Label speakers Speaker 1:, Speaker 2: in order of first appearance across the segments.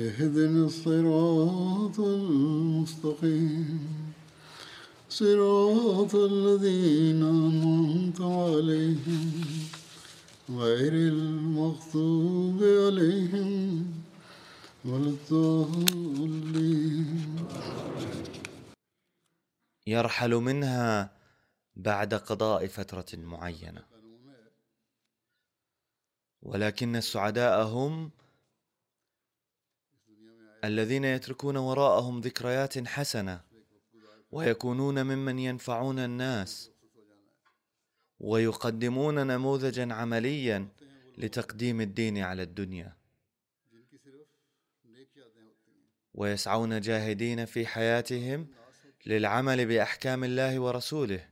Speaker 1: اهدنا الصراط المستقيم. صراط الذين أنعمت عليهم غير المغضوب عليهم ولا الضالين.
Speaker 2: يرحل منها بعد قضاء فترة معينة. ولكن السعداء هم الذين يتركون وراءهم ذكريات حسنة ويكونون ممن ينفعون الناس ويقدمون نموذجا عمليا لتقديم الدين على الدنيا. ويسعون جاهدين في حياتهم للعمل بأحكام الله ورسوله.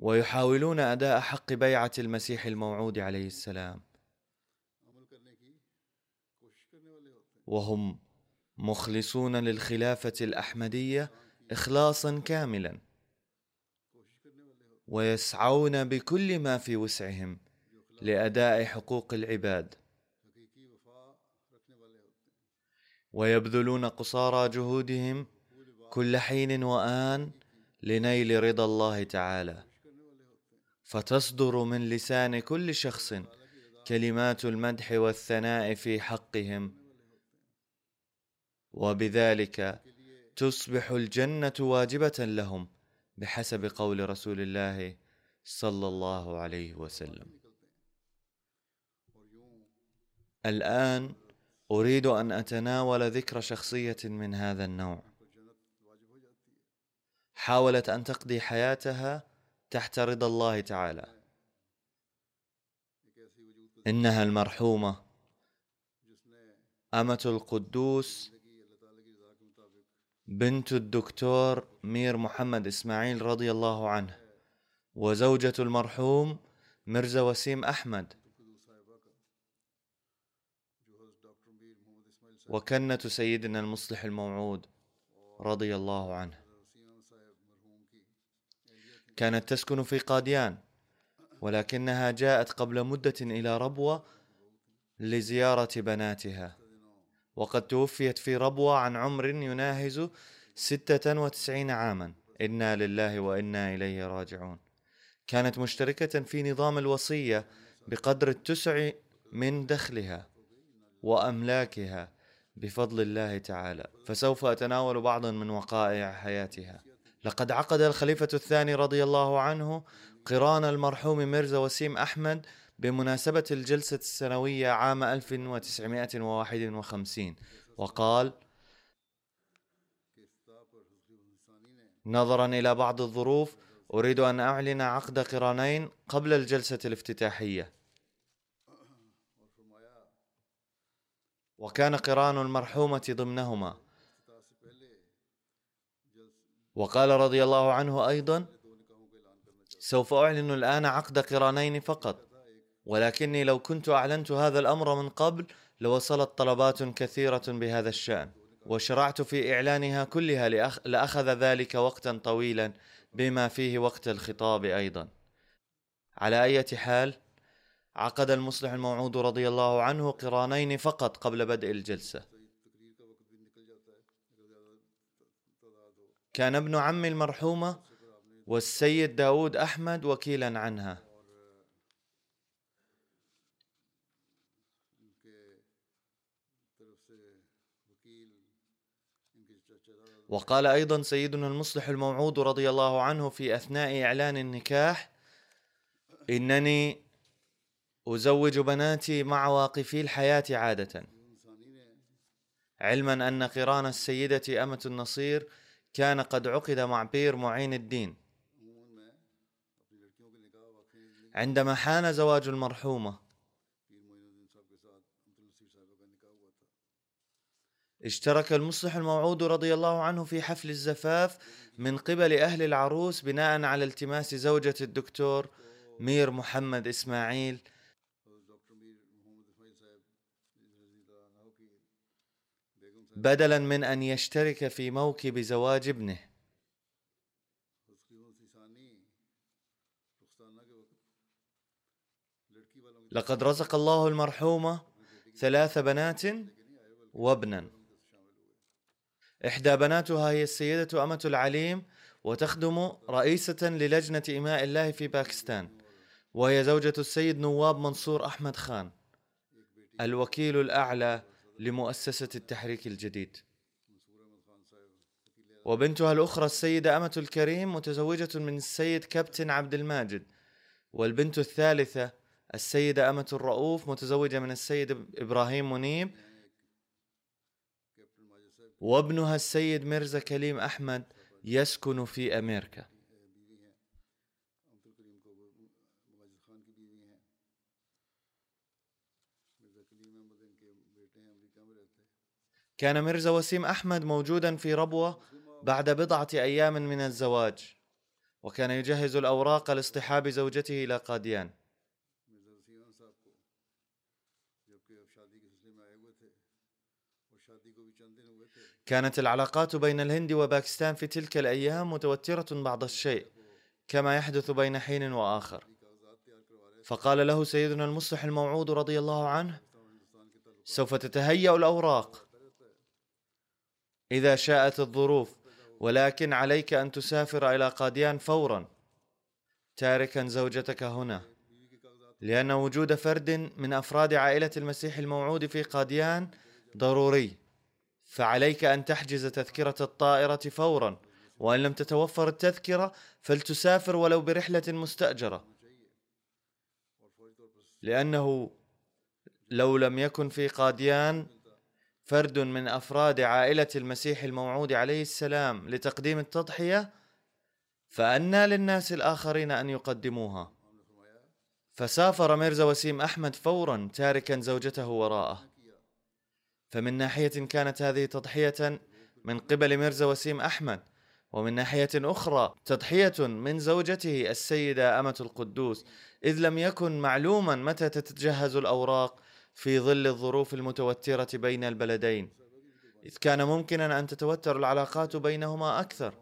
Speaker 2: ويحاولون أداء حق بيعة المسيح الموعود عليه السلام. وهم مخلصون للخلافة الأحمدية اخلاصا كاملا ويسعون بكل ما في وسعهم لأداء حقوق العباد. ويبذلون قصارى جهودهم كل حين وآن لنيل رضا الله تعالى. فتصدر من لسان كل شخص كلمات المدح والثناء في حقهم. وبذلك تصبح الجنة واجبة لهم بحسب قول رسول الله صلى الله عليه وسلم. الآن أريد أن أتناول ذكر شخصية من هذا النوع. حاولت أن تقضي حياتها تحت رضا الله تعالى. إنها المرحومة أمة القدوس بنت الدكتور مير محمد إسماعيل رضي الله عنه وزوجة المرحوم مرزا وسيم أحمد وكنة سيدنا المصلح الموعود رضي الله عنه. كانت تسكن في قاديان ولكنها جاءت قبل مدة إلى ربوة لزيارة بناتها. وقد توفيت في ربوة عن عمر يناهز ستة وتسعين عاما. إنا لله وإنا إليه راجعون. كانت مشتركة في نظام الوصية بقدر التسع من دخلها وأملاكها بفضل الله تعالى. فسوف أتناول بعضا من وقائع حياتها. لقد عقد الخليفة الثاني رضي الله عنه قران المرحوم ميرزا وسيم أحمد بمناسبة الجلسة السنوية عام 1951 وقال نظرا إلى بعض الظروف أريد أن أعلن عقد قرانين قبل الجلسة الافتتاحية. وكان قران المرحومة ضمنهما. وقال رضي الله عنه أيضا سوف أعلن الآن عقد قرانين فقط. ولكني لو كنت أعلنت هذا الأمر من قبل لوصلت طلبات كثيرة بهذا الشأن وشرعت في إعلانها كلها لأخ... لأخذ ذلك وقتا طويلا بما فيه وقت الخطاب أيضا. على أي حال عقد المصلح الموعود رضي الله عنه قرانين فقط قبل بدء الجلسة. كان ابن عم المرحومة والسيد داود أحمد وكيلا عنها. وقال أيضا سيدنا المصلح الموعود رضي الله عنه في أثناء إعلان النكاح إنني أزوج بناتي مع واقفي الحياة عادة. علما أن قران السيدة أمة النصير كان قد عقد مع بير معين الدين. عندما حان زواج المرحومة اشترك المصلح الموعود رضي الله عنه في حفل الزفاف من قبل أهل العروس بناء على التماس زوجة الدكتور مير محمد إسماعيل. بدلا من أن يشترك في موكب زواج ابنه. لقد رزق الله المرحومة ثلاث بنات وابنا. إحدى بناتها هي السيدة أمة العليم وتخدم رئيسة للجنة إماء الله في باكستان وهي زوجة السيد نواب منصور أحمد خان الوكيل الأعلى لمؤسسة التحريك الجديد. وبنتها الأخرى السيدة أمة الكريم متزوجة من السيد كابتن عبد الماجد والبنت الثالثة السيدة أمة الرؤوف متزوجة من السيد إبراهيم منيب وابنها السيد ميرزا كليم أحمد يسكن في أمريكا. كان ميرزا وسيم أحمد موجودا في ربوة بعد بضعة أيام من الزواج وكان يجهز الأوراق لاصطحاب زوجته إلى قاديان. كانت العلاقات بين الهند وباكستان في تلك الأيام متوترة بعض الشيء كما يحدث بين حين وآخر. فقال له سيدنا المصلح الموعود رضي الله عنه سوف تتهيأ الأوراق إذا شاءت الظروف ولكن عليك أن تسافر إلى قاديان فورا تاركا زوجتك هنا لأن وجود فرد من أفراد عائلة المسيح الموعود في قاديان ضروري. فعليك أن تحجز تذكرة الطائرة فورا وإن لم تتوفر التذكرة فلتسافر ولو برحلة مستأجرة. لأنه لو لم يكن في قاديان فرد من أفراد عائلة المسيح الموعود عليه السلام لتقديم التضحية فأنى للناس الآخرين أن يقدموها. فسافر ميرزا وسيم أحمد فورا تاركا زوجته وراءه. فمن ناحية كانت هذه تضحية من قبل ميرزا وسيم أحمد ومن ناحية أخرى تضحية من زوجته السيدة أمة القدوس إذ لم يكن معلوما متى تتجهز الأوراق في ظل الظروف المتوترة بين البلدين. إذ كان ممكنا أن تتوتر العلاقات بينهما أكثر.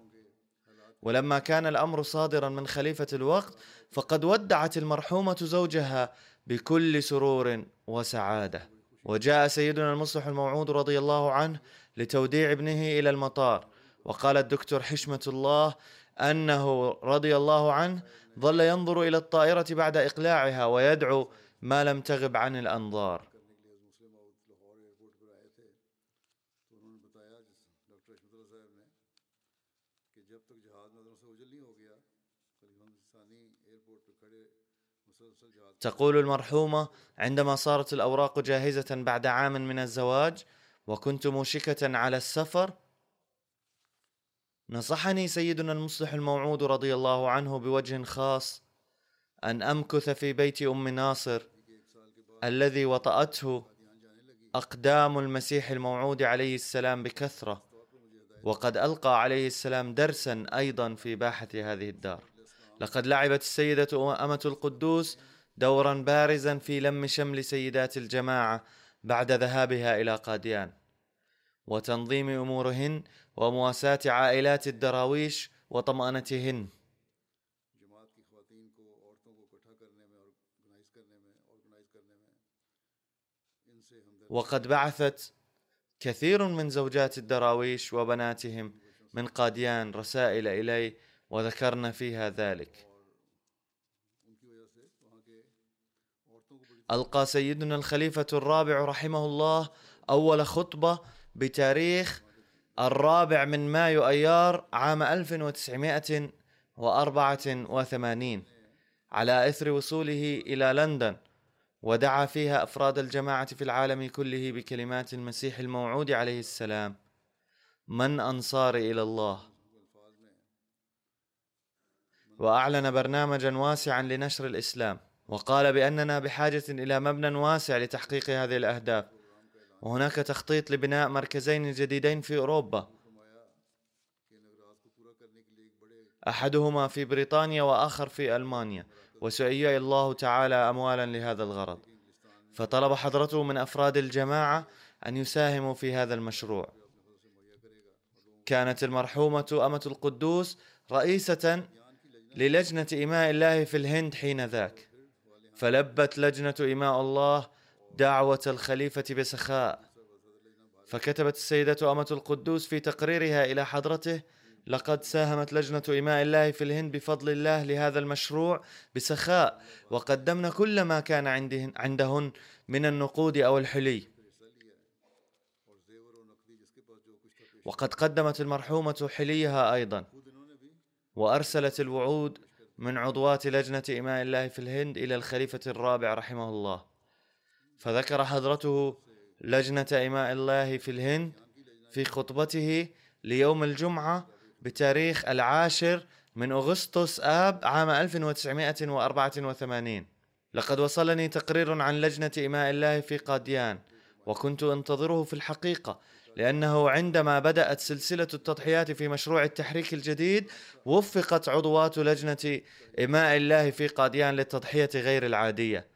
Speaker 2: ولما كان الأمر صادرا من خليفة الوقت فقد ودعت المرحومة زوجها بكل سرور وسعادة. وجاء سيدنا المصلح الموعود رضي الله عنه لتوديع ابنه إلى المطار. وقال الدكتور حشمة الله أنه رضي الله عنه ظل ينظر إلى الطائرة بعد إقلاعها ويدعو ما لم تغب عن الأنظار. تقول المرحومة عندما صارت الأوراق جاهزة بعد عام من الزواج وكنت موشكة على السفر نصحني سيدنا المصلح الموعود رضي الله عنه بوجه خاص أن أمكث في بيت أم ناصر الذي وطأته أقدام المسيح الموعود عليه السلام بكثرة وقد ألقى عليه السلام درسا أيضا في باحة هذه الدار. لقد لعبت السيدة أمة القدوس دورا بارزا في لم شمل سيدات الجماعة بعد ذهابها إلى قاديان. وتنظيم أمورهن ومواساة عائلات الدراويش وطمأنتهن. وقد بعثت كثير من زوجات الدراويش وبناتهم من قاديان رسائل الي وذكرن فيها ذلك. ألقى سيدنا الخليفة الرابع رحمه الله أول خطبة بتاريخ الرابع من مايو أيار عام 1984 على إثر وصوله إلى لندن ودعا فيها أفراد الجماعة في العالم كله بكلمات المسيح الموعود عليه السلام من أنصاري إلى الله؟ وأعلن برنامجا واسعا لنشر الإسلام. وقال بأننا بحاجة إلى مبنى واسع لتحقيق هذه الأهداف. وهناك تخطيط لبناء مركزين جديدين في أوروبا. أحدهما في بريطانيا وآخر في ألمانيا. وسيئ الله تعالى أموالا لهذا الغرض. فطلب حضرته من أفراد الجماعة أن يساهموا في هذا المشروع. كانت المرحومة أمة القدوس رئيسة للجنة إماء الله في الهند حين ذاك. فلبت لجنة إماء الله دعوة الخليفة بسخاء. فكتبت السيدة أمة القدوس في تقريرها إلى حضرته لقد ساهمت لجنة إماء الله في الهند بفضل الله لهذا المشروع بسخاء وقدمنا كل ما كان عندهن, من النقود أو الحلي. وقد قدمت المرحومة حليها أيضا وأرسلت الوعود من عضوات لجنة إماء الله في الهند إلى الخليفة الرابع رحمه الله. فذكر حضرته لجنة إماء الله في الهند في خطبته ليوم الجمعة بتاريخ العاشر من أغسطس آب عام 1984 لقد وصلني تقرير عن لجنة إماء الله في قاديان وكنت أنتظره في الحقيقة لأنه عندما بدأت سلسلة التضحيات في مشروع التحريك الجديد وفقت عضوات لجنة إماء الله في قاديان للتضحية غير العادية.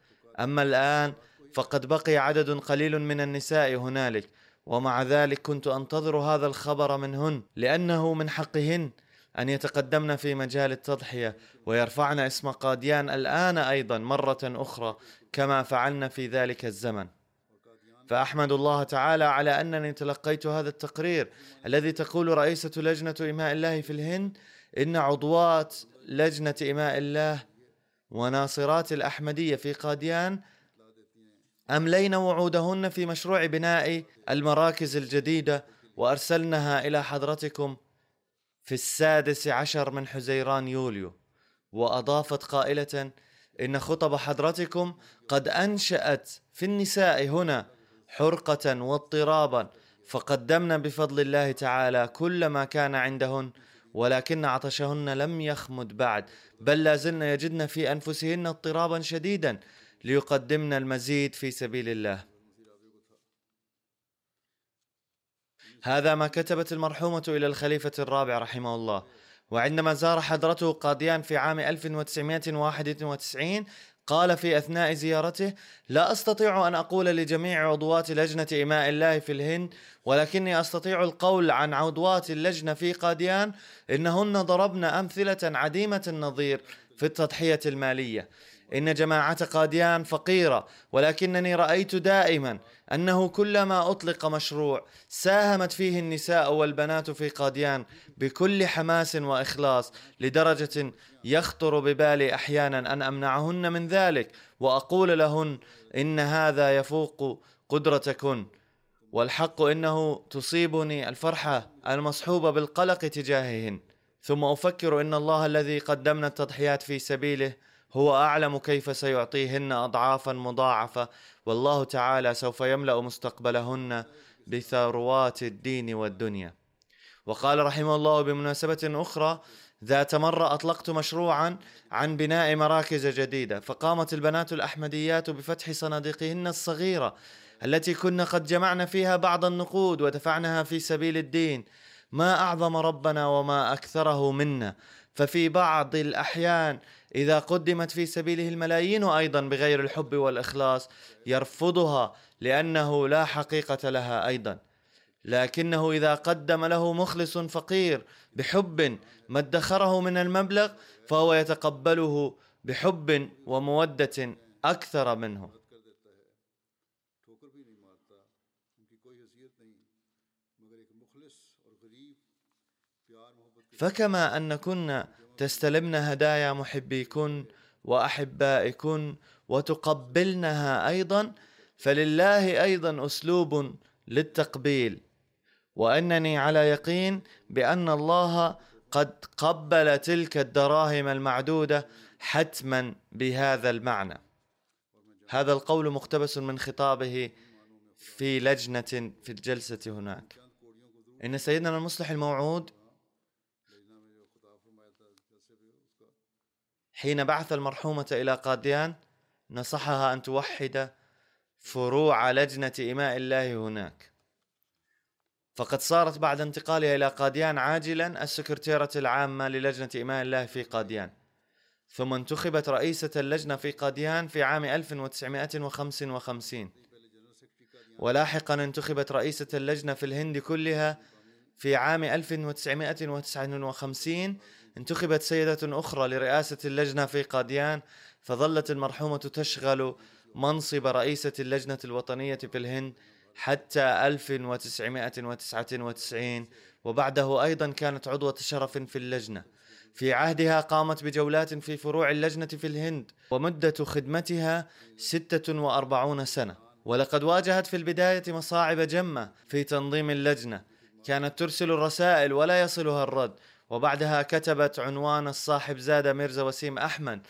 Speaker 2: أما الآن فقد بقي عدد قليل من النساء هنالك ومع ذلك كنت أنتظر هذا الخبر منهن لأنه من حقهن أن يتقدمن في مجال التضحية ويرفعن اسم قاديان الآن أيضا مرة أخرى كما فعلن في ذلك الزمن. فأحمد الله تعالى على أنني تلقيت هذا التقرير الذي تقول رئيسة لجنة إماء الله في الهند إن عضوات لجنة إماء الله وناصرات الأحمدية في قاديان املينا وعودهن في مشروع بناء المراكز الجديدة وارسلناها إلى حضرتكم في السادس عشر من حزيران يوليو. وأضافت قائلة إن خطب حضرتكم قد أنشأت في النساء هنا حرقة واضطرابا. فقدمنا بفضل الله تعالى كل ما كان عندهن ولكن عطشهن لم يخمد بعد. بل لازلن يجدن في أنفسهن اضطرابا شديدا ليقدمنا المزيد في سبيل الله. هذا ما كتبت المرحومة إلى الخليفة الرابع رحمه الله. وعندما زار حضرته قاديان في عام 1991 قال في أثناء زيارته: لا أستطيع أن أقول لجميع عضوات لجنة اماء الله في الهند ولكني أستطيع القول عن عضوات اللجنة في قاديان إنهن ضربن أمثلة عديمة النظير في التضحية المالية. إن جماعة قاديان فقيرة ولكنني رأيت دائما أنه كلما أطلق مشروع ساهمت فيه النساء والبنات في قاديان بكل حماس وإخلاص لدرجة يخطر ببالي أحيانا أن أمنعهن من ذلك وأقول لهن إن هذا يفوق قدرتكن والحق إنه تصيبني الفرحة المصحوبة بالقلق تجاههن. ثم أفكر إن الله الذي قدمنا التضحيات في سبيله هو أعلم كيف سيعطيهن اضعافا مضاعفة والله تعالى سوف يملأ مستقبلهن بثروات الدين والدنيا. وقال رحمه الله بمناسبة أخرى ذات مره أطلقت مشروعا عن بناء مراكز جديدة فقامت البنات الأحمديات بفتح صناديقهن الصغيرة التي كنا قد جمعنا فيها بعض النقود ودفعناها في سبيل الدين. ما أعظم ربنا وما أكثره منا ففي بعض الأحيان إذا قدمت في سبيله الملايين أيضا بغير الحب والإخلاص يرفضها لأنه لا حقيقة لها أيضا. لكنه إذا قدم له مخلص فقير بحب ما ادخره من المبلغ فهو يتقبله بحب ومودة أكثر منه. فكما أن كنا تستلمن هدايا محبيكن وأحبائكن وتقبلنها أيضا فلله أيضا أسلوب للتقبيل. وأنني على يقين بأن الله قد قبل تلك الدراهم المعدودة حتما بهذا المعنى. هذا القول مقتبس من خطابه في لجنة في الجلسة هناك. إن سيدنا المصلح الموعود حين بعث المرحومة إلى قاديان نصحها أن توحد فروع لجنة إماء الله هناك. فقد صارت بعد انتقالها إلى قاديان عاجلا السكرتيرة العامة للجنة إماء الله في قاديان. ثم انتخبت رئيسة اللجنة في قاديان في عام 1955 ولاحقا انتخبت رئيسة اللجنة في الهند كلها في عام 1959 انتخبت سيدة أخرى لرئاسة اللجنة في قاديان فظلت المرحومة تشغل منصب رئيسة اللجنة الوطنية في الهند حتى 1999 وبعده أيضا كانت عضوة شرف في اللجنة. في عهدها قامت بجولات في فروع اللجنة في الهند ومدة خدمتها 46 سنة. ولقد واجهت في البداية مصاعب جمة في تنظيم اللجنة. كانت ترسل الرسائل ولا يصلها الرد. وبعدها كتبت عنوان الصاحب زادة ميرزا وسيم أحمد.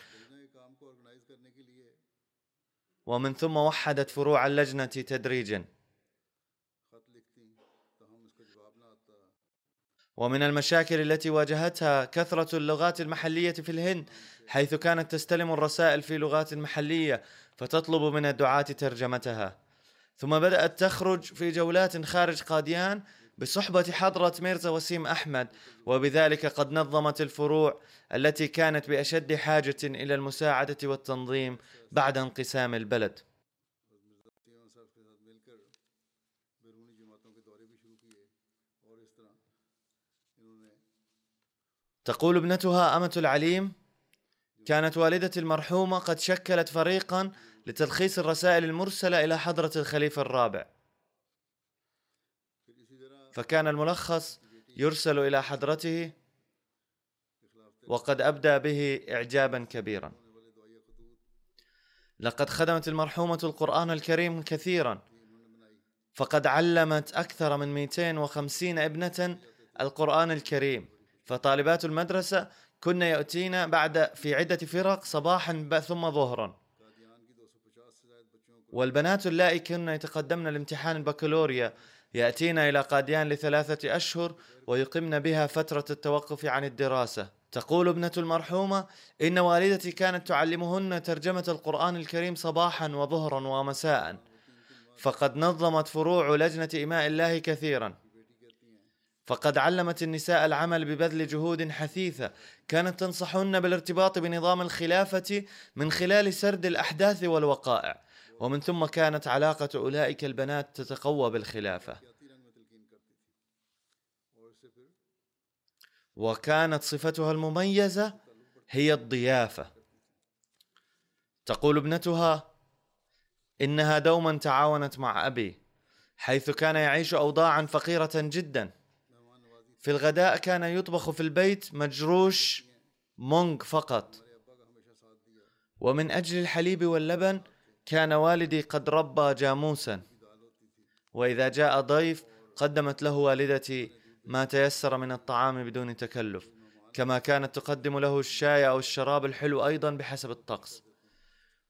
Speaker 2: ومن ثم وحدت فروع اللجنة تدريجا. ومن المشاكل التي واجهتها كثرة اللغات المحلية في الهند حيث كانت تستلم الرسائل في لغات محلية فتطلب من الدعاة ترجمتها. ثم بدأت تخرج في جولات خارج قاديان بصحبة حضرة ميرزا وسيم أحمد وبذلك قد نظمت الفروع التي كانت بأشد حاجة إلى المساعدة والتنظيم بعد انقسام البلد. تقول ابنتها أمة العليم كانت والدة المرحومة قد شكلت فريقا لتلخيص الرسائل المرسلة إلى حضرة الخليفة الرابع. فكان الملخص يرسل إلى حضرته وقد أبدى به إعجابا كبيرا. لقد خدمت المرحومة القرآن الكريم كثيرا فقد علمت أكثر من 250 ابنة القرآن الكريم. فطالبات المدرسة كنا يأتين بعد في عدة فرق صباحا ثم ظهرا. والبنات اللائي كن يتقدمن لامتحان البكالوريا يأتين إلى قاديان لثلاثة أشهر ويقمن بها فترة التوقف عن الدراسة. تقول ابنة المرحومة إن والدتي كانت تعلمهن ترجمة القرآن الكريم صباحا وظهرا ومساء. فقد نظمت فروع لجنة إماء الله كثيرا. فقد علمت النساء العمل ببذل جهود حثيثة. كانت تنصحهن بالارتباط بنظام الخلافة من خلال سرد الأحداث والوقائع. ومن ثم كانت علاقة أولئك البنات تتقوى بالخلافة. وكانت صفتها المميزة هي الضيافة. تقول ابنتها إنها دوما تعاونت مع أبي حيث كان يعيش اوضاعا فقيرة جدا. في الغداء كان يطبخ في البيت مجروش مونغ فقط. ومن أجل الحليب واللبن كان والدي قد ربى جاموسا وإذا جاء ضيف قدمت له والدتي ما تيسر من الطعام بدون تكلف كما كانت تقدم له الشاي أو الشراب الحلو أيضا بحسب الطقس.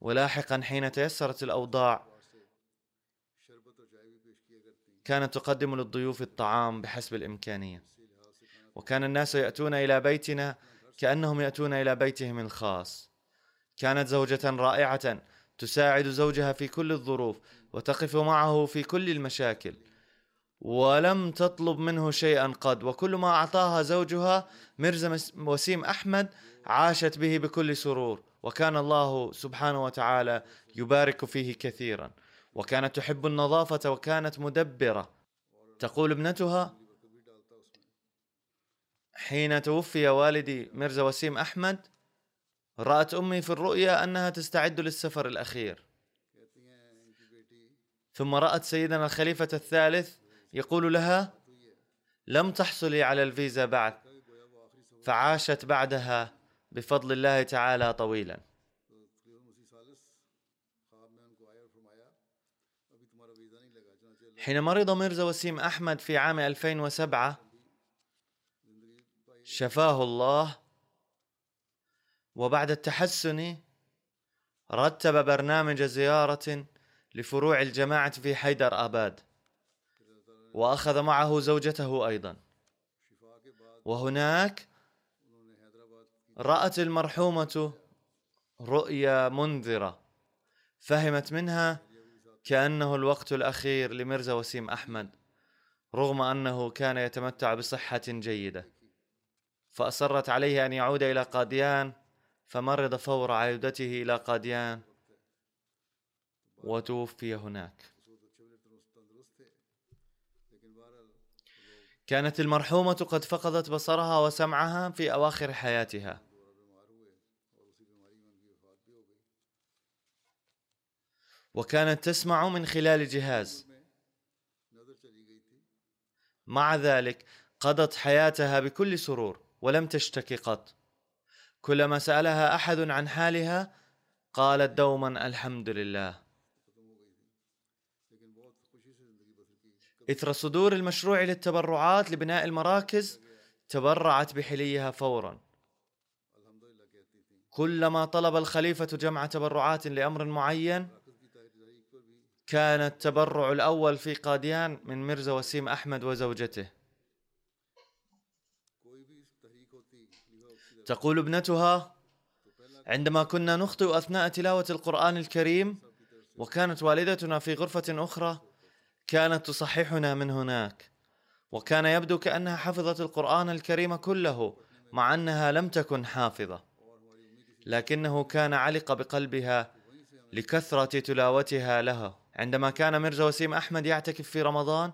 Speaker 2: ولاحقا حين تيسرت الأوضاع كانت تقدم للضيوف الطعام بحسب الإمكانية. وكان الناس يأتون إلى بيتنا كأنهم يأتون إلى بيتهم الخاص. كانت زوجة رائعة تساعد زوجها في كل الظروف وتقف معه في كل المشاكل. ولم تطلب منه شيئا قد وكل ما أعطاها زوجها مرزا وسيم أحمد عاشت به بكل سرور. وكان الله سبحانه وتعالى يبارك فيه كثيرا. وكانت تحب النظافة وكانت مدبرة. تقول ابنتها حين توفي والدي ميرزا وسيم أحمد رأت أمي في الرؤيا أنها تستعد للسفر الأخير. ثم رأت سيدنا الخليفة الثالث يقول لها لم تحصلي على الفيزا بعد. فعاشت بعدها بفضل الله تعالى طويلا. حين مرض ميرزا وسيم أحمد في عام 2007 شفاه الله وبعد التحسن رتب برنامج زيارة لفروع الجماعة في حيدر آباد وأخذ معه زوجته أيضا. وهناك رأت المرحومة رؤيا منذرة فهمت منها كأنه الوقت الأخير لميرزا وسيم أحمد رغم أنه كان يتمتع بصحة جيدة. فأصرت عليه أن يعود إلى قاديان فمرض فور عودته إلى قاديان وتوفي هناك. كانت المرحومة قد فقدت بصرها وسمعها في أواخر حياتها. وكانت تسمع من خلال جهاز. مع ذلك قضت حياتها بكل سرور ولم تشتكي قط. كلما سألها أحد عن حالها قالت دوما الحمد لله. إثر صدور المشروع للتبرعات لبناء المراكز تبرعت بحليها فورا. كلما طلب الخليفة جمع تبرعات لأمر معين كان التبرع الأول في قاديان من مرزا وسيم أحمد وزوجته. تقول ابنتها عندما كنا نخطئ أثناء تلاوة القرآن الكريم وكانت والدتنا في غرفة أخرى كانت تصححنا من هناك. وكان يبدو كأنها حفظت القرآن الكريم كله مع أنها لم تكن حافظة. لكنه كان علق بقلبها لكثرة تلاوتها له عندما كان ميرزا وسيم أحمد يعتكف في رمضان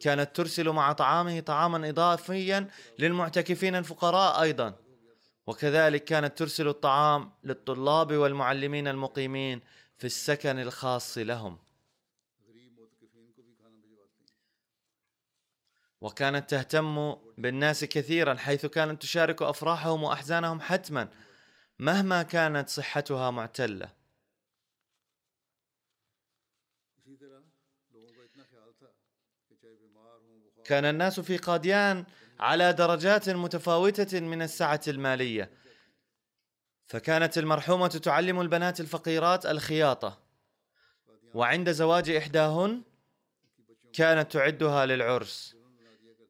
Speaker 2: كانت ترسل مع طعامه طعاما إضافيا للمعتكفين الفقراء أيضا. وكذلك كانت ترسل الطعام للطلاب والمعلمين المقيمين في السكن الخاص لهم. وكانت تهتم بالناس كثيرا حيث كانت تشارك أفراحهم وأحزانهم حتما مهما كانت صحتها معتلة. كان الناس في قاديان على درجات متفاوتة من السعة المالية. فكانت المرحومة تعلم البنات الفقيرات الخياطة. وعند زواج إحداهن كانت تعدها للعرس.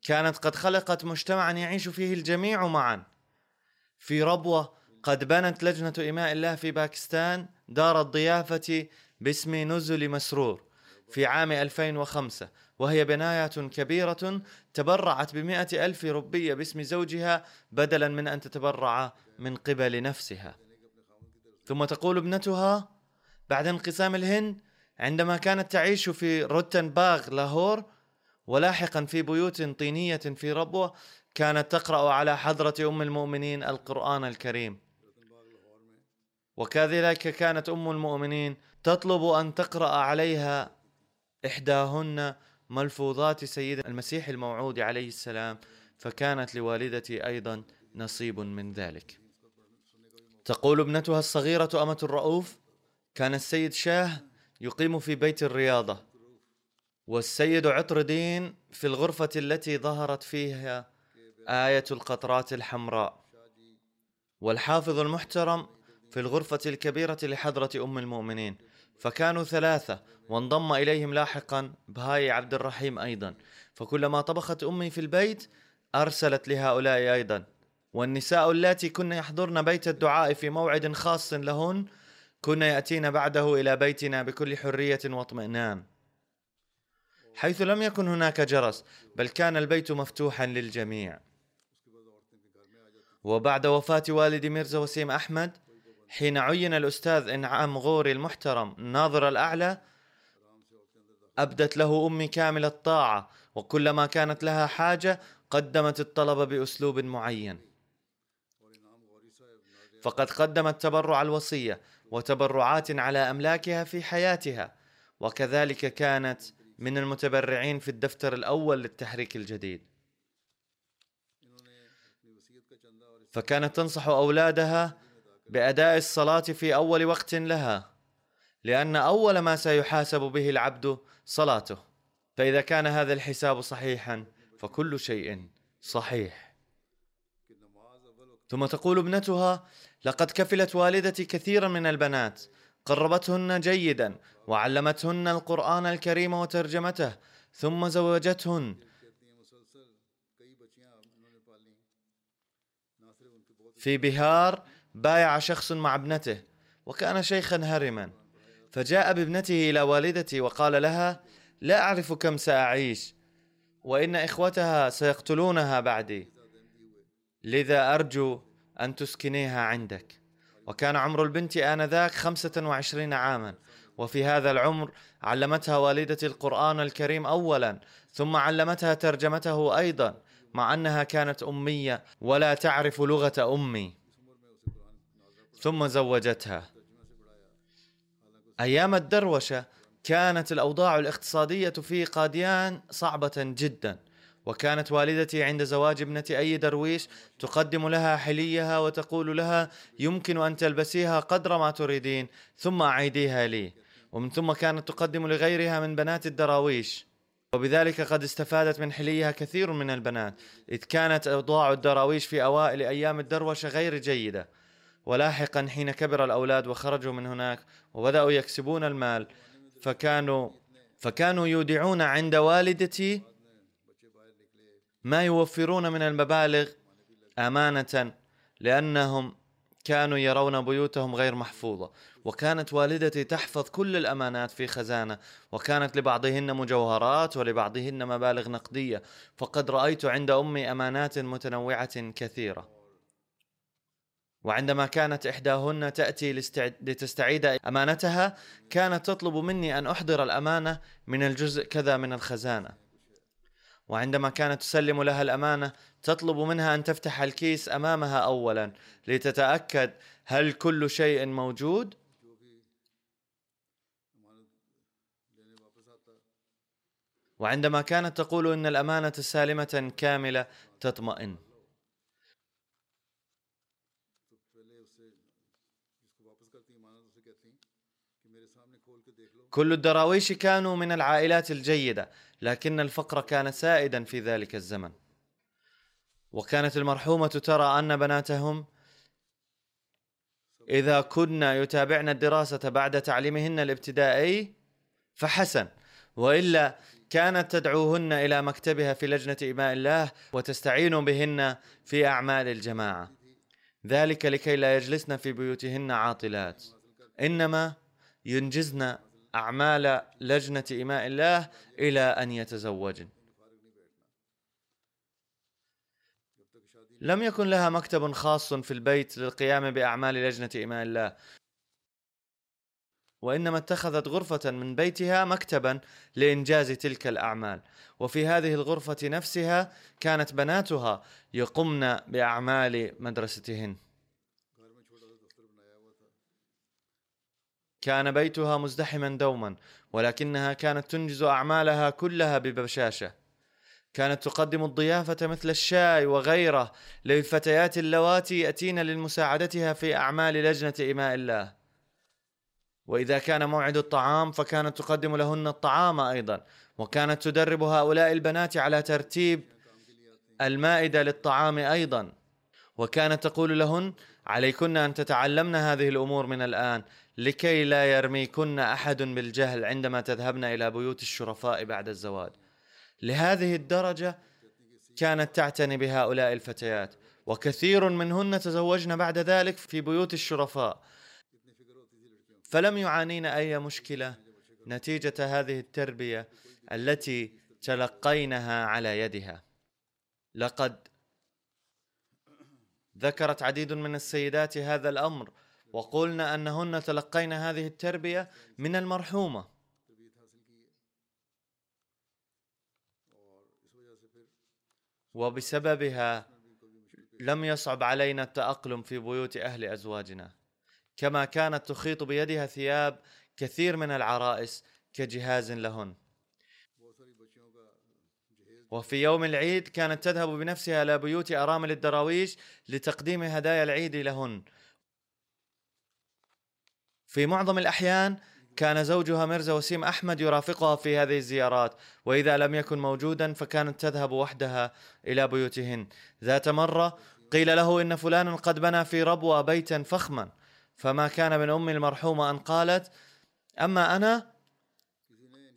Speaker 2: كانت قد خلقت مجتمعا يعيش فيه الجميع معا. في ربوة قد بنت لجنة إماء الله في باكستان دار الضيافة باسم نزل مسرور في عام 2005 وهي بناية كبيرة تبرعت بمئة ألف ربية باسم زوجها بدلا من أن تتبرع من قبل نفسها. ثم تقول ابنتها بعد انقسام الهند عندما كانت تعيش في روتنباغ لاهور ولاحقا في بيوت طينية في ربوة كانت تقرأ على حضرة أم المؤمنين القرآن الكريم. وكذلك كانت أم المؤمنين تطلب أن تقرأ عليها إحداهن ملفوظات سيد المسيح الموعود عليه السلام فكانت لوالدتي أيضا نصيب من ذلك. تقول ابنتها الصغيرة أمة الرؤوف كان السيد شاه يقيم في بيت الرياضة والسيد عطر دين في الغرفة التي ظهرت فيها آية القطرات الحمراء والحافظ المحترم في الغرفة الكبيرة لحضرة أم المؤمنين. فكانوا ثلاثة وانضم إليهم لاحقا بهاي عبد الرحيم أيضا. فكلما طبخت أمي في البيت أرسلت لهؤلاء أيضا. والنساء اللاتي كن يحضرن بيت الدعاء في موعد خاص لهن كن يأتين بعده إلى بيتنا بكل حرية واطمئنان. حيث لم يكن هناك جرس بل كان البيت مفتوحا للجميع. وبعد وفاة والد ميرزا وسيم أحمد حين عين الأستاذ إنعام غوري المحترم الناظر الأعلى أبدت له أمي كامل الطاعة وكلما كانت لها حاجة قدمت الطلب بأسلوب معين. فقد قدمت تبرع الوصية وتبرعات على أملاكها في حياتها وكذلك كانت من المتبرعين في الدفتر الأول للتحريك الجديد. فكانت تنصح أولادها بأداء الصلاة في أول وقت لها لأن أول ما سيحاسب به العبد صلاته. فإذا كان هذا الحساب صحيحا فكل شيء صحيح. ثم تقول ابنتها لقد كفلت والدتي كثيرا من البنات قربتهن جيدا وعلمتهن القرآن الكريم وترجمته ثم زوجتهن. في بهار بايع شخص مع ابنته وكان شيخا هرما. فجاء بابنته إلى والدتي وقال لها لا أعرف كم سأعيش وإن إخوتها سيقتلونها بعدي. لذا أرجو أن تسكنيها عندك. وكان عمر البنت آنذاك خمسة وعشرين عاما. وفي هذا العمر علمتها والدتي القرآن الكريم أولا ثم علمتها ترجمته أيضا مع أنها كانت أمية ولا تعرف لغة أمي. ثم زوجتها. أيام الدروشة كانت الأوضاع الاقتصادية في قاديان صعبة جدا وكانت والدتي عند زواج ابنة أي درويش تقدم لها حليها وتقول لها يمكن أن تلبسيها قدر ما تريدين ثم أعيديها لي. ومن ثم كانت تقدم لغيرها من بنات الدراويش. وبذلك قد استفادت من حليها كثير من البنات إذ كانت أوضاع الدراويش في أوائل أيام الدروشة غير جيدة. ولاحقا حين كبر الأولاد وخرجوا من هناك وبدأوا يكسبون المال فكانوا فكانوا يودعون عند والدتي ما يوفرون من المبالغ أمانة لأنهم كانوا يرون بيوتهم غير محفوظة. وكانت والدتي تحفظ كل الأمانات في خزانة وكانت لبعضهن مجوهرات ولبعضهن مبالغ نقدية فقد رأيت عند أمي أمانات متنوعة كثيرة. وعندما كانت إحداهن تأتي لتستعيد أمانتها كانت تطلب مني أن أحضر الأمانة من الجزء كذا من الخزانة. وعندما كانت تسلم لها الأمانة تطلب منها أن تفتح الكيس أمامها اولا لتتأكد هل كل شيء موجود؟ وعندما كانت تقول إن الأمانة سالمة كاملة تطمئن. كل الدراويش كانوا من العائلات الجيدة لكن الفقر كان سائدا في ذلك الزمن. وكانت المرحومة ترى أن بناتهم إذا كن يتابعن الدراسة بعد تعليمهن الابتدائي فحسن وإلا كانت تدعوهن إلى مكتبها في لجنة اماء الله وتستعين بهن في أعمال الجماعة. ذلك لكي لا يجلسن في بيوتهن عاطلات. إنما ينجزن أعمال لجنة إماء الله إلى أن يتزوجن لم يكن لها مكتب خاص في البيت للقيام بأعمال لجنة إماء الله. وإنما اتخذت غرفة من بيتها مكتبا لإنجاز تلك الأعمال. وفي هذه الغرفة نفسها كانت بناتها يقمن بأعمال مدرستهن. كان بيتها مزدحما دوما ولكنها كانت تنجز أعمالها كلها ببشاشة. كانت تقدم الضيافة مثل الشاي وغيره للفتيات اللواتي يأتين لمساعدتها في أعمال لجنة إماء الله. وإذا كان موعد الطعام فكانت تقدم لهن الطعام أيضا وكانت تدرب هؤلاء البنات على ترتيب المائدة للطعام أيضا. وكانت تقول لهن عليكن أن تتعلمن هذه الأمور من الآن لكي لا يرميكن أحد بالجهل عندما تذهبن إلى بيوت الشرفاء بعد الزواج لهذه الدرجة كانت تعتني بهؤلاء الفتيات وكثير منهن تزوجن بعد ذلك في بيوت الشرفاء. فلم يعانين أي مشكلة نتيجة هذه التربية التي تلقينها على يدها. لقد ذكرت عديد من السيدات هذا الأمر وقلنا أنهن تلقين هذه التربية من المرحومة. وبسببها لم يصعب علينا التأقلم في بيوت أهل أزواجنا. كما كانت تخيط بيدها ثياب كثير من العرائس كجهاز لهن. وفي يوم العيد كانت تذهب بنفسها إلى بيوت أرامل الدراويش لتقديم هدايا العيد لهن. في معظم الأحيان كان زوجها ميرزا وسيم أحمد يرافقها في هذه الزيارات وإذا لم يكن موجودا فكانت تذهب وحدها إلى بيوتهن. ذات مرة قيل له إن فلانا قد بنى في ربوة بيتا فخما فما كان من أمي المرحومة أن قالت أما أنا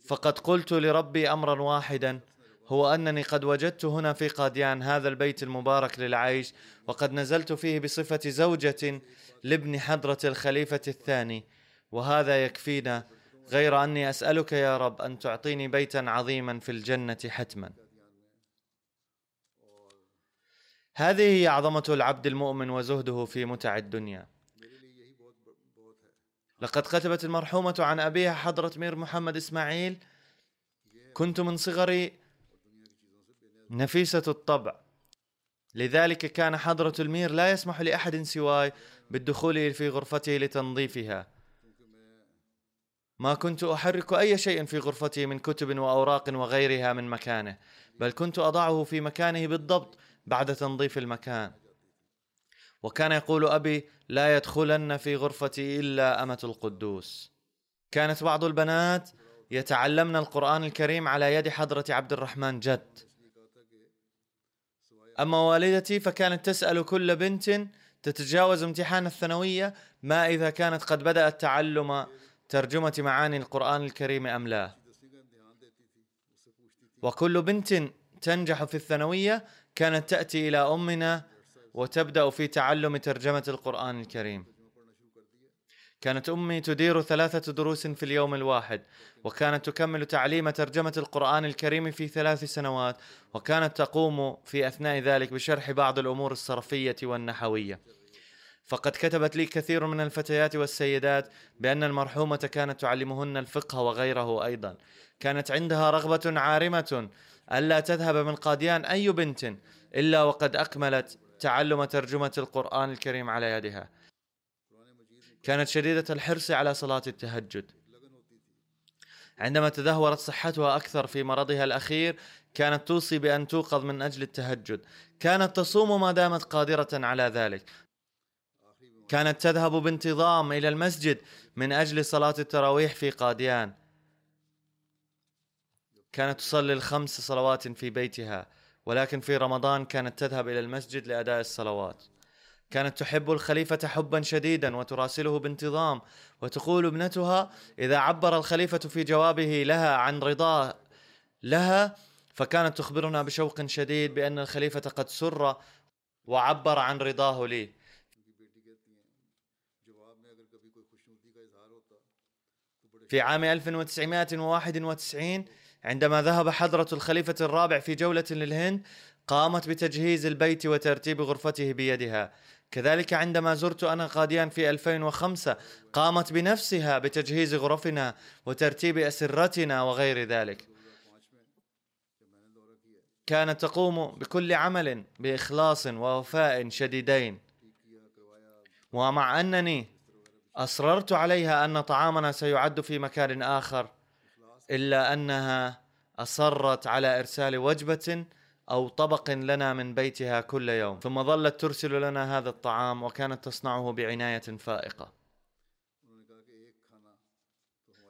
Speaker 2: فقد قلت لربي أمرا واحدا هو أنني قد وجدت هنا في قاديان هذا البيت المبارك للعيش وقد نزلت فيه بصفة زوجة لابن حضرة الخليفة الثاني وهذا يكفينا غير أني أسألك يا رب أن تعطيني بيتا عظيما في الجنة حتما. هذه هي عظمة العبد المؤمن وزهده في متع الدنيا. لقد كتبت المرحومة عن أبيها حضرة مير محمد إسماعيل كنت من صغري نفيسة الطبع لذلك كان حضرة المير لا يسمح لأحد سواي بالدخول في غرفته لتنظيفها. ما كنت أحرك أي شيء في غرفتي من كتب وأوراق وغيرها من مكانه بل كنت أضعه في مكانه بالضبط بعد تنظيف المكان. وكان يقول أبي لا يدخلن في غرفتي إلا أمة القدوس. كانت بعض البنات يتعلمن القرآن الكريم على يد حضرة عبد الرحمن جد. أما والدتي فكانت تسأل كل بنت تتجاوز امتحان الثانوية ما إذا كانت قد بدأت تعلم ترجمة معاني القرآن الكريم أم لا. وكل بنت تنجح في الثانوية كانت تأتي إلى أمنا وتبدأ في تعلم ترجمة القرآن الكريم. كانت أمي تدير ثلاثة دروس في اليوم الواحد وكانت تكمل تعليم ترجمة القرآن الكريم في ثلاث سنوات وكانت تقوم في أثناء ذلك بشرح بعض الأمور الصرفية والنحوية. فقد كتبت لي كثير من الفتيات والسيدات بأن المرحومة كانت تعلمهن الفقه وغيره أيضا. كانت عندها رغبة عارمة ألا تذهب من قاديان أي بنت إلا وقد أكملت تعلم ترجمة القرآن الكريم على يدها. كانت شديدة الحرص على صلاة التهجد. عندما تدهورت صحتها أكثر في مرضها الأخير كانت توصي بأن توقظ من أجل التهجد. كانت تصوم ما دامت قادرة على ذلك. كانت تذهب بانتظام إلى المسجد من أجل صلاة التراويح في قاديان. كانت تصلي الخمس صلوات في بيتها ولكن في رمضان كانت تذهب إلى المسجد لأداء الصلوات. كانت تحب الخليفة حبا شديدا وتراسله بانتظام وتقول ابنتها إذا عبر الخليفة في جوابه لها عن رضاه لها فكانت تخبرنا بشوق شديد بأن الخليفة قد سر وعبر عن رضاه لي. في عام 1991 عندما ذهب حضرة الخليفة الرابع في جولة للهند قامت بتجهيز البيت وترتيب غرفته بيدها. كذلك عندما زرت أنا قاديان في 2005 قامت بنفسها بتجهيز غرفنا وترتيب أسرتنا وغير ذلك. كانت تقوم بكل عمل بإخلاص ووفاء شديدين. ومع أنني أصررت عليها أن طعامنا سيعد في مكان آخر إلا أنها أصرت على إرسال وجبة أو طبق لنا من بيتها كل يوم ثم ظلت ترسل لنا هذا الطعام وكانت تصنعه بعناية فائقة.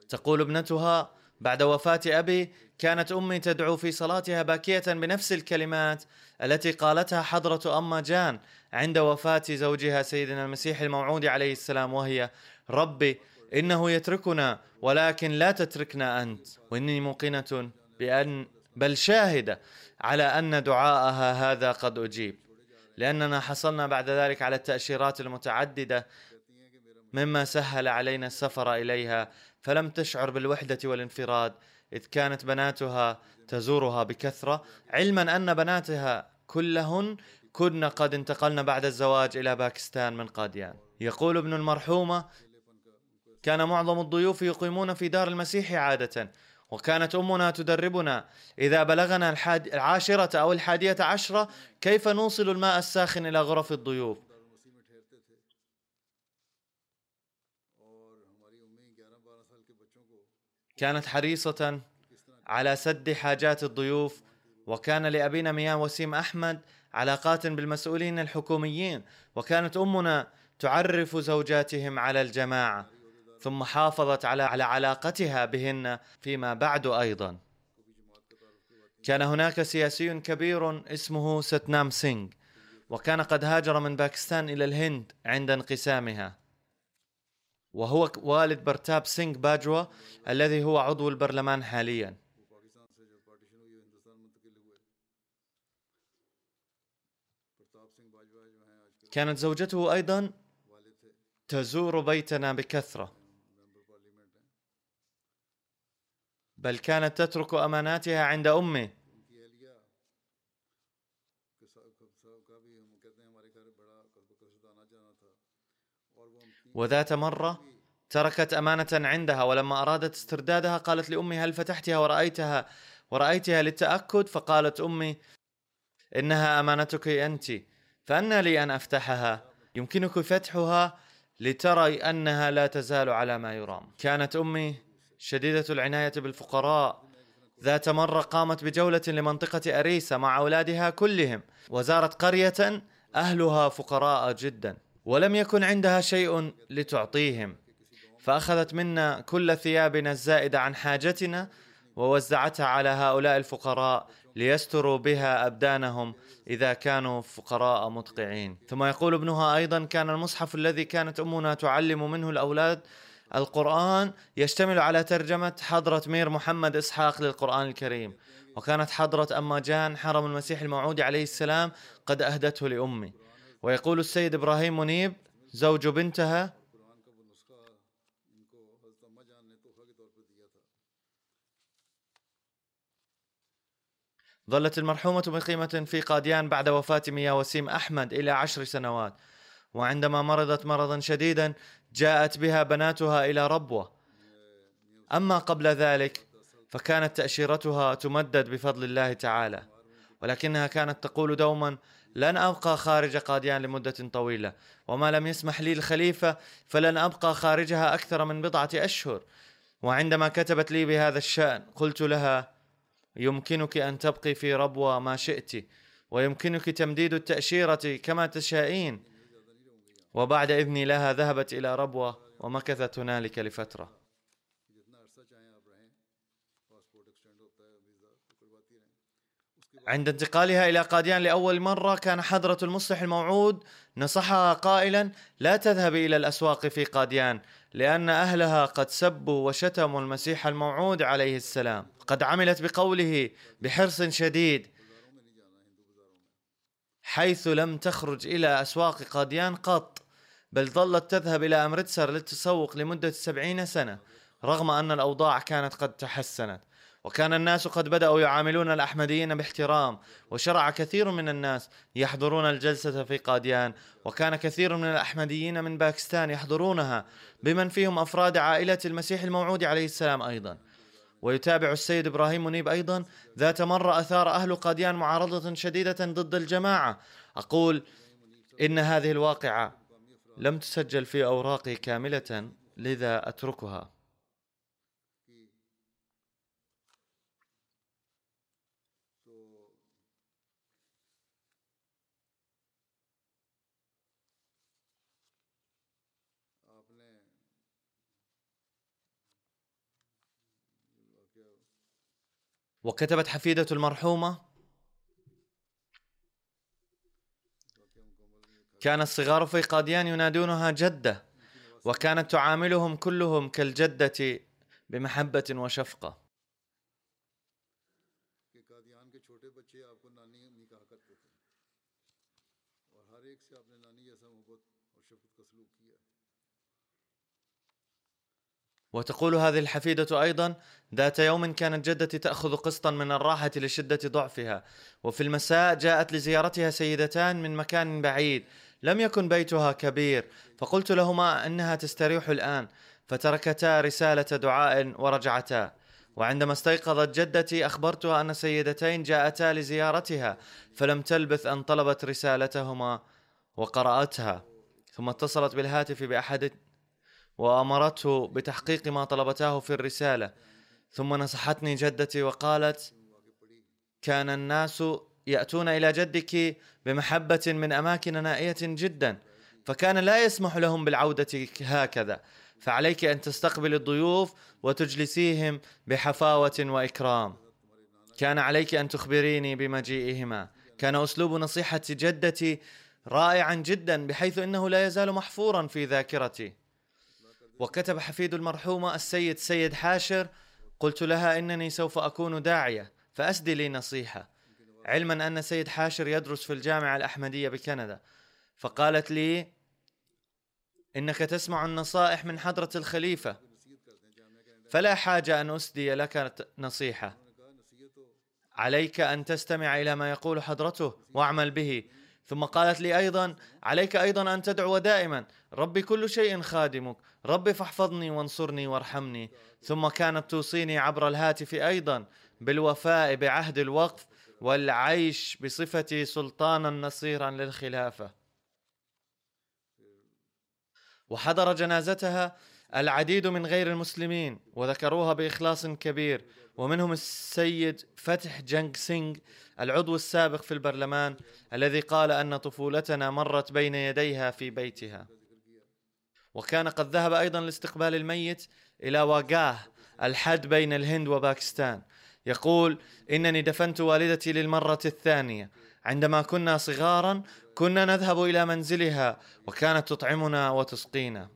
Speaker 2: تقول ابنتها بعد وفاة أبي كانت أمي تدعو في صلاتها باكية بنفس الكلمات التي قالتها حضرة أما جان عند وفاة زوجها سيدنا المسيح الموعود عليه السلام وهي ربي إنه يتركنا ولكن لا تتركنا أنت. وإني موقنة بأن بل شاهدة على أن دعاءها هذا قد أجيب. لأننا حصلنا بعد ذلك على التأشيرات المتعددة مما سهل علينا السفر إليها فلم تشعر بالوحدة والانفراد إذ كانت بناتها تزورها بكثرة. علما أن بناتها كلهن كن قد انتقلن بعد الزواج إلى باكستان من قاديان. يقول ابن المرحومة كان معظم الضيوف يقيمون في دار المسيح عادة وكانت أمنا تدربنا. إذا بلغنا العاشرة أو الحادية عشرة كيف نوصل الماء الساخن إلى غرف الضيوف؟ كانت حريصة على سد حاجات الضيوف وكان لأبينا مياه وسيم أحمد علاقات بالمسؤولين الحكوميين وكانت أمنا تعرف زوجاتهم على الجماعة. ثم حافظت على على علاقتها بهن فيما بعد أيضا. كان هناك سياسي كبير اسمه ستنام سينغ وكان قد هاجر من باكستان إلى الهند عند انقسامها. وهو والد برتاب سينغ باجوا الذي هو عضو البرلمان حاليا. كانت زوجته أيضا تزور بيتنا بكثرة. بل كانت تترك أماناتها عند امي وذات مرة تركت أمانة عندها ولما أرادت استردادها قالت لأمي هل فتحتها ورأيتها؟ ورأيتها للتأكد فقالت أمي إنها أمانتك أنت فأنى لي أن أفتحها. يمكنك فتحها لترى أنها لا تزال على ما يرام. كانت أمي شديدة العناية بالفقراء ذات مرة قامت بجولة لمنطقة أريسا مع أولادها كلهم وزارت قرية أهلها فقراء جدا ولم يكن عندها شيء لتعطيهم. فأخذت منا كل ثيابنا الزائدة عن حاجتنا ووزعتها على هؤلاء الفقراء ليستروا بها أبدانهم إذا كانوا فقراء مدقعين ثم يقول ابنها أيضا كان المصحف الذي كانت أمنا تعلم منه الأولاد القرآن يشتمل على ترجمة حضرة مير محمد إسحاق للقرآن الكريم. وكانت حضرة أما جان حرم المسيح الموعود عليه السلام قد أهدته لأمي. ويقول السيد إبراهيم منيب زوج بنتها ظلت المرحومة مقيمة في قاديان بعد وفاة ميا وسيم أحمد إلى عشر سنوات. وعندما مرضت مرضا شديدا جاءت بها بناتها إلى ربوة. أما قبل ذلك فكانت تأشيرتها تمدد بفضل الله تعالى ولكنها كانت تقول دوما لن أبقى خارج قاديان لمدة طويلة وما لم يسمح لي الخليفة فلن أبقى خارجها أكثر من بضعة أشهر. وعندما كتبت لي بهذا الشأن قلت لها يمكنك أن تبقي في ربوة ما شئت ويمكنك تمديد التأشيرة كما تشائين وبعد اذني لها ذهبت إلى ربوة ومكثت هنالك لفترة. عند انتقالها إلى قاديان لأول مرة كان حضرة المصلح الموعود نصحها قائلا لا تذهبي إلى الأسواق في قاديان لأن أهلها قد سبوا وشتموا المسيح الموعود عليه السلام. قد عملت بقوله بحرص شديد حيث لم تخرج إلى أسواق قاديان قط. بل ظلت تذهب إلى امرتسر للتسوق لمدة سبعين سنة رغم أن الأوضاع كانت قد تحسنت. وكان الناس قد بدأوا يعاملون الأحمديين باحترام وشرع كثير من الناس يحضرون الجلسة في قاديان وكان كثير من الأحمديين من باكستان يحضرونها بمن فيهم أفراد عائلة المسيح الموعود عليه السلام أيضا. ويتابع السيد إبراهيم منيب أيضا ذات مرة أثار أهل قاديان معارضة شديدة ضد الجماعة. أقول إن هذه الواقعة لم تسجل في أوراقي كاملة لذا أتركها. وكتبت حفيدة المرحومة كان الصغار في قاديان ينادونها جدة وكانت تعاملهم كلهم كالجدة بمحبة وشفقة. وتقول هذه الحفيدة أيضا ذات يوم كانت جدتي تأخذ قسطا من الراحة لشدة ضعفها وفي المساء جاءت لزيارتها سيدتان من مكان بعيد لم يكن بيتها كبير فقلت لهما إنها تستريح الآن فتركتا رسالة دعاء ورجعتا. وعندما استيقظت جدتي أخبرتها أن سيدتين جاءتا لزيارتها فلم تلبث أن طلبت رسالتهما وقرأتها. ثم اتصلت بالهاتف بأحد وأمرته بتحقيق ما طلبتاه في الرسالة. ثم نصحتني جدتي وقالت كان الناس يأتون إلى جدك بمحبة من أماكن نائية جدا فكان لا يسمح لهم بالعودة هكذا. فعليك أن تستقبل الضيوف وتجلسيهم بحفاوة وإكرام. كان عليك أن تخبريني بمجيئهما. كان أسلوب نصيحة جدتي رائعا جدا بحيث إنه لا يزال محفورا في ذاكرتي. وكتب حفيد المرحومه السيد سيد حاشر قلت لها إنني سوف أكون داعية فاسدي لي نصيحة. علما أن سيد حاشر يدرس في الجامعة الأحمدية بكندا. فقالت لي إنك تسمع النصائح من حضرة الخليفة. فلا حاجة أن أسدي لك نصيحة. عليك أن تستمع إلى ما يقول حضرته واعمل به. ثم قالت لي أيضا عليك أيضا أن تدعو دائما. ربي كل شيء خادمك. ربي فاحفظني وانصرني وارحمني. ثم كانت توصيني عبر الهاتف أيضا بالوفاء بعهد الوقف والعيش بصفتي سلطانا نصيرا للخلافة. وحضر جنازتها العديد من غير المسلمين وذكروها بإخلاص كبير. ومنهم السيد فتح جنگ سينغ العضو السابق في البرلمان الذي قال أن طفولتنا مرت بين يديها في بيتها. وكان قد ذهب أيضا لاستقبال الميت إلى واغاه الحد بين الهند وباكستان. يقول إنني دفنت والدتي للمرة الثانية. عندما كنا صغارا كنا نذهب إلى منزلها وكانت تطعمنا وتسقينا.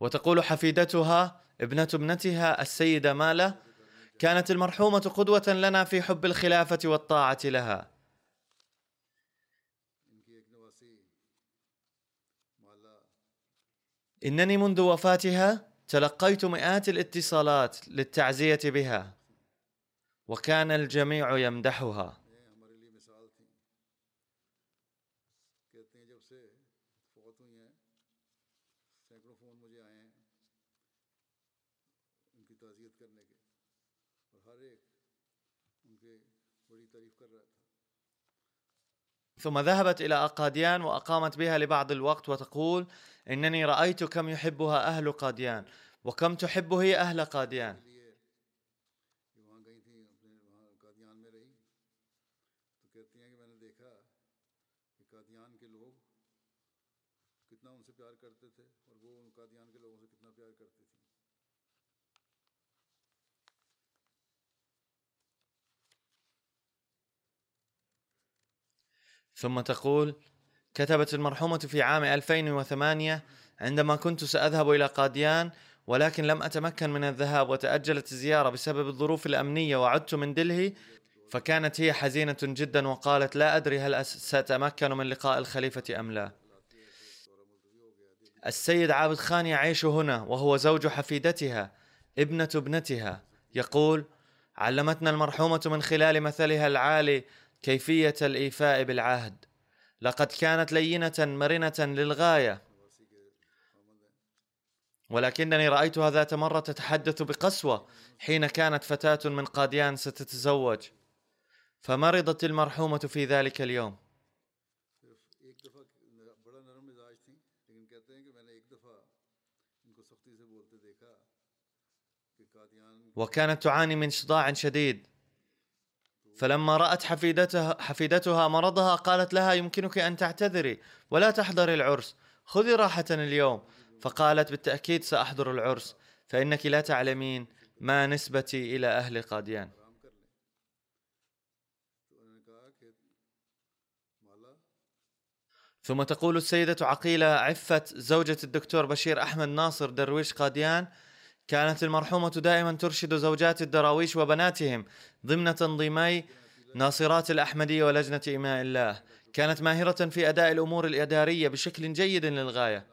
Speaker 2: وتقول حفيدتها ابنة ابنتها السيدة مالة كانت المرحومة قدوة لنا في حب الخلافة والطاعة لها. إنني منذ وفاتها تلقيت مئات الاتصالات للتعزية بها وكان الجميع يمدحها. ثم ذهبت إلى أقاديان وأقامت بها لبعض الوقت وتقول إنني رأيت كم يحبها أهل قاديان وكم تحب هي أهل قاديان. ثم تقول كتبت المرحومة في عام 2008 عندما كنت سأذهب إلى قاديان ولكن لم أتمكن من الذهاب وتأجلت الزيارة بسبب الظروف الأمنية وعدت من دلهي فكانت هي حزينة جدا وقالت لا أدري هل سأتمكن من لقاء الخليفة أم لا. السيد عابد خان يعيش هنا وهو زوج حفيدتها ابنة ابنتها. يقول علمتنا المرحومة من خلال مثلها العالي كيفية الإيفاء بالعهد. لقد كانت لينة مرنة للغاية. ولكنني رأيتها ذات مرة تتحدث بقسوة حين كانت فتاة من قاديان ستتزوج. فمرضت المرحومة في ذلك اليوم. وكانت تعاني من صداع شديد. فلما رأت حفيدتها, حفيدتها مرضها قالت لها يمكنك أن تعتذري ولا تحضري العرس. خذي راحة اليوم. فقالت بالتأكيد سأحضر العرس فإنك لا تعلمين ما نسبتي إلى أهل قاديان. ثم تقول السيدة عقيلة عفت زوجة الدكتور بشير أحمد ناصر درويش قاديان كانت المرحومة دائما ترشد زوجات الدراويش وبناتهم ضمن تنظيمي ناصرات الأحمدية ولجنة إماء الله. كانت ماهرة في أداء الأمور الإدارية بشكل جيد للغاية.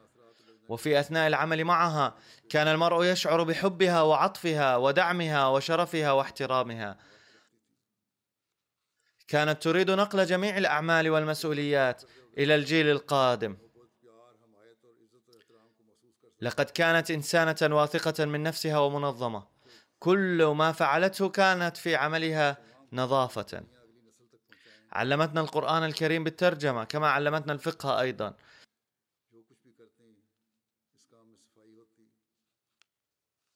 Speaker 2: وفي أثناء العمل معها كان المرء يشعر بحبها وعطفها ودعمها وشرفها واحترامها. كانت تريد نقل جميع الأعمال والمسؤوليات إلى الجيل القادم. لقد كانت إنسانة واثقة من نفسها ومنظمة. كل ما فعلته كانت في عملها نظافة. علمتنا القرآن الكريم بالترجمة كما علمتنا الفقه أيضا.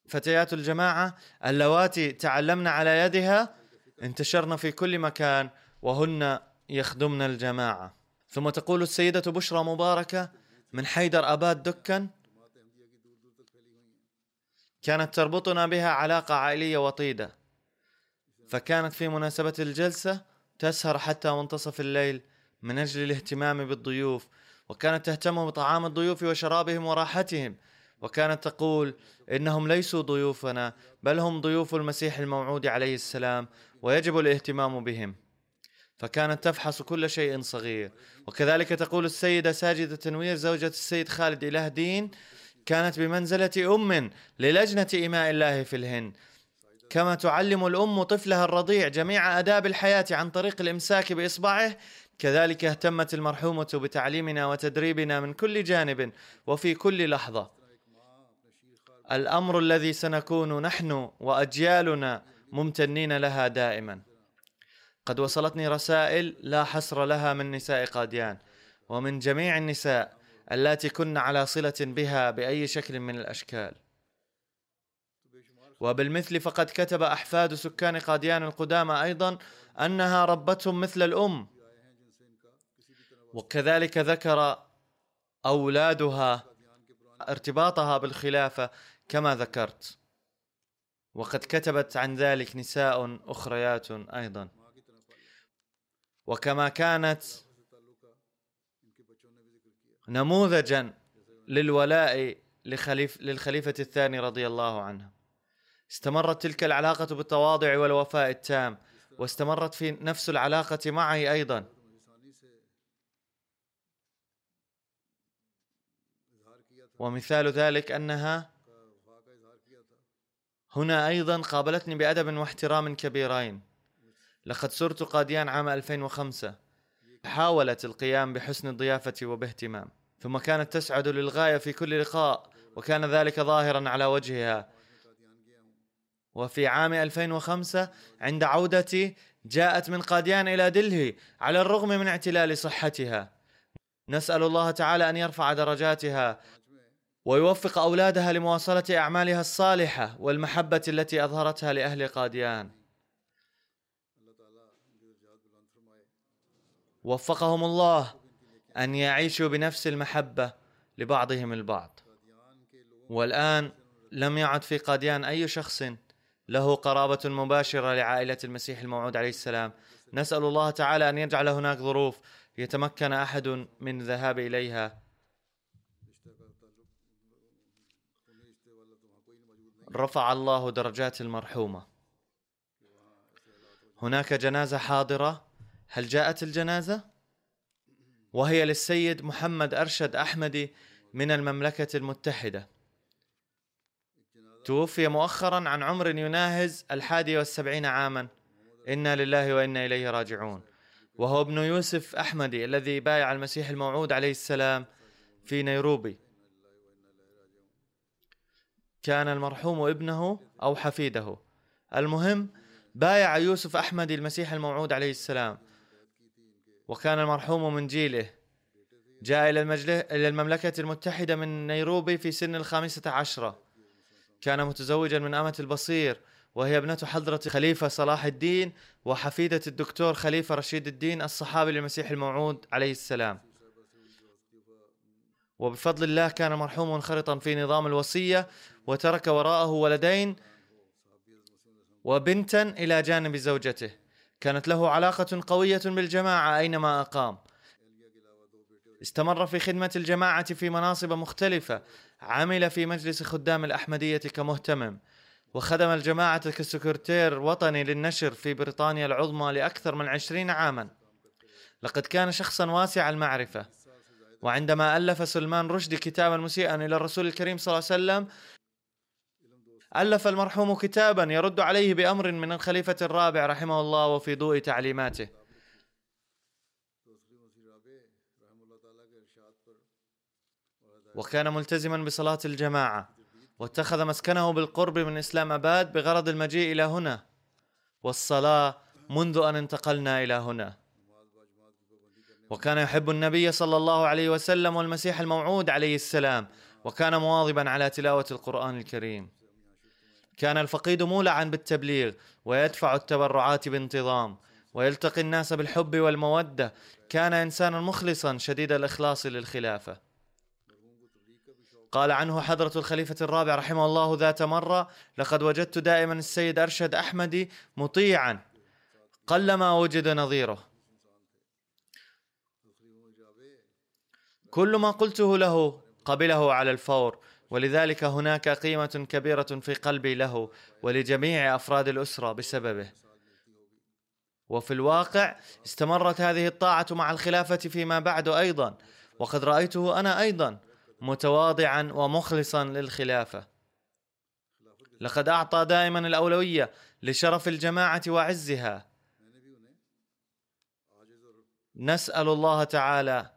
Speaker 2: فتيات الجماعة اللواتي تعلمن على يدها انتشرن في كل مكان وهن يخدمن الجماعة. ثم تقول السيدة بشرى مباركة من حيدر أباد دكن كانت تربطنا بها علاقة عائلية وطيدة. فكانت في مناسبة الجلسة تسهر حتى منتصف الليل من أجل الاهتمام بالضيوف وكانت تهتم بطعام الضيوف وشرابهم وراحتهم. وكانت تقول إنهم ليسوا ضيوفنا بل هم ضيوف المسيح الموعود عليه السلام ويجب الاهتمام بهم. فكانت تفحص كل شيء صغير. وكذلك تقول السيدة ساجدة تنوير زوجة السيد خالد إله دين كانت بمنزلة أم للجنة إماء الله في الهند كما تعلم الأم طفلها الرضيع جميع آداب الحياة عن طريق الإمساك بإصبعه كذلك اهتمت المرحومة بتعليمنا وتدريبنا من كل جانب وفي كل لحظة. الأمر الذي سنكون نحن وأجيالنا ممتنين لها دائما. قد وصلتني رسائل لا حصر لها من نساء قاديان ومن جميع النساء اللاتي كن على صلة بها بأي شكل من الأشكال. وبالمثل فقد كتب أحفاد سكان قاديان القدامى أيضا أنها ربتهم مثل الأم. وكذلك ذكر أولادها ارتباطها بالخلافة كما ذكرت. وقد كتبت عن ذلك نساء أخريات أيضا. وكما كانت نموذجا للولاء لخليف للخليفة الثاني رضي الله عنه. استمرت تلك العلاقة بالتواضع والوفاء التام واستمرت في نفس العلاقة معي أيضا. ومثال ذلك أنها هنا أيضا قابلتني بأدب واحترام كبيرين. لقد زرت قاديان عام 2005 حاولت القيام بحسن الضيافة وباهتمام. ثم كانت تسعد للغاية في كل لقاء وكان ذلك ظاهرا على وجهها. وفي عام 2005 عند عودتي جاءت من قاديان إلى دلهي على الرغم من اعتلال صحتها. نسأل الله تعالى أن يرفع درجاتها ويوفق أولادها لمواصلة أعمالها الصالحة والمحبة التي أظهرتها لأهل قاديان. وفقهم الله أن يعيشوا بنفس المحبة لبعضهم البعض. والآن لم يعد في قاديان أي شخص له قرابة مباشرة لعائلة المسيح الموعود عليه السلام. نسأل الله تعالى أن يجعل هناك ظروف يتمكن أحد من الذهاب إليها. رفع الله درجات المرحومة. هناك جنازة حاضرة. هل جاءت الجنازة؟ وهي للسيد محمد أرشد أحمدي من المملكة المتحدة. توفي مؤخرا عن عمر يناهز الحادي والسبعين عاما. إنا لله وإنا إليه راجعون. وهو ابن يوسف أحمدي الذي بايع المسيح الموعود عليه السلام في نيروبي. كان المرحوم ابنه أو حفيده. المهم بايع يوسف أحمدي المسيح الموعود عليه السلام. وكان المرحوم من جيله. جاء إلى, إلى المملكة المتحدة من نيروبي في سن الخامسة عشرة. كان متزوجا من أمة البصير وهي ابنة حضرة خليفة صلاح الدين وحفيدة الدكتور خليفة رشيد الدين الصحابي للمسيح الموعود عليه السلام. وبفضل الله كان مرحوم منخرطا في نظام الوصية وترك وراءه ولدين وبنتا إلى جانب زوجته. كانت له علاقة قوية بالجماعة أينما أقام. استمر في خدمة الجماعة في مناصب مختلفة. عمل في مجلس خدام الأحمدية كمهتمم. وخدم الجماعة كسكرتير وطني للنشر في بريطانيا العظمى لأكثر من عشرين عاما. لقد كان شخصا واسع المعرفة. وعندما ألف سلمان رشدي كتابا مسيئا إلى الرسول الكريم صلى الله عليه وسلم ألف المرحوم كتابا يرد عليه بأمر من الخليفة الرابع رحمه الله وفي ضوء تعليماته. وكان ملتزما بصلاة الجماعة واتخذ مسكنه بالقرب من إسلام أباد بغرض المجيء إلى هنا والصلاة منذ أن انتقلنا إلى هنا. وكان يحب النبي صلى الله عليه وسلم والمسيح الموعود عليه السلام وكان مواظبا على تلاوة القرآن الكريم. كان الفقيد مولعا بالتبليغ ويدفع التبرعات بانتظام ويلتقي الناس بالحب والمودة. كان انسانا مخلصا شديد الإخلاص للخلافة. قال عنه حضرة الخليفة الرابع رحمه الله ذات مرة لقد وجدت دائما السيد أرشد أحمدي مطيعا قلما وجد نظيره. كل ما قلته له قبله على الفور. ولذلك هناك قيمة كبيرة في قلبي له ولجميع أفراد الأسرة بسببه. وفي الواقع استمرت هذه الطاعة مع الخلافة فيما بعد أيضا وقد رأيته أنا أيضا متواضعا ومخلصا للخلافة. لقد أعطى دائما الأولوية لشرف الجماعة وعزها. نسأل الله تعالى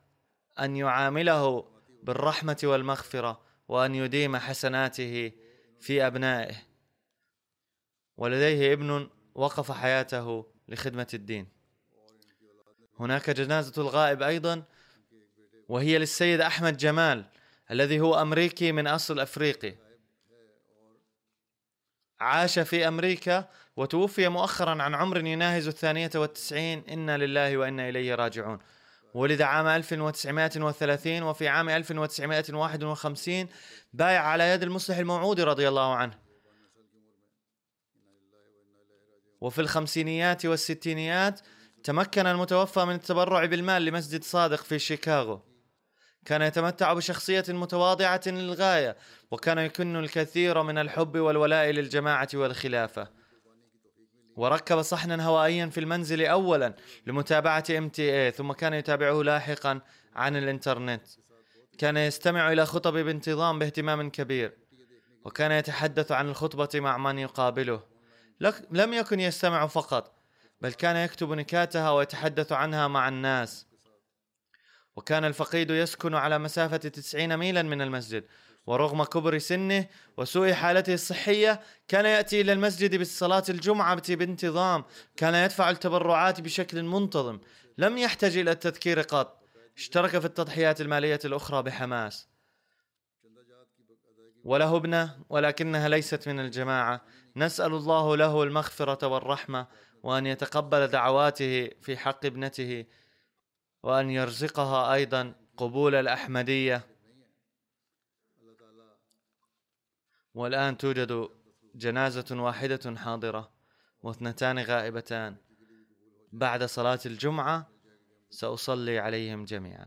Speaker 2: أن يعامله بالرحمة والمغفرة. وأن يديم حسناته في أبنائه. ولديه ابن وقف حياته لخدمة الدين. هناك جنازة الغائب أيضا وهي للسيد أحمد جمال الذي هو أمريكي من أصل أفريقي. عاش في أمريكا وتوفي مؤخرا عن عمر يناهز الثانية والتسعين. إنا لله وإنا إليه راجعون. ولد عام 1930 وفي عام 1951 بايع على يد المصلح الموعودي رضي الله عنه. وفي الخمسينيات والستينيات تمكن المتوفى من التبرع بالمال لمسجد صادق في شيكاغو. كان يتمتع بشخصية متواضعة للغاية وكان يكن الكثير من الحب والولاء للجماعة والخلافة. وركب صحنا هوائيا في المنزل أولا لمتابعة MTA ثم كان يتابعه لاحقا عن الإنترنت. كان يستمع إلى خطب بانتظام باهتمام كبير وكان يتحدث عن الخطبة مع من يقابله. لم يكن يستمع فقط بل كان يكتب نكاتها ويتحدث عنها مع الناس. وكان الفقيد يسكن على مسافة تسعين ميلا من المسجد ورغم كبر سنه وسوء حالته الصحية كان يأتي إلى المسجد بالصلاة الجمعة بانتظام. كان يدفع التبرعات بشكل منتظم. لم يحتاج إلى التذكير قط. اشترك في التضحيات المالية الأخرى بحماس. وله ابنة ولكنها ليست من الجماعة. نسأل الله له المغفرة والرحمة وأن يتقبل دعواته في حق ابنته وأن يرزقها أيضا قبول الأحمدية. والآن توجد جنازة واحدة حاضرة واثنتان غائبتان. بعد صلاة الجمعة سأصلي عليهم جميعا.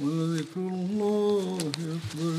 Speaker 1: ولذكر الله أكبر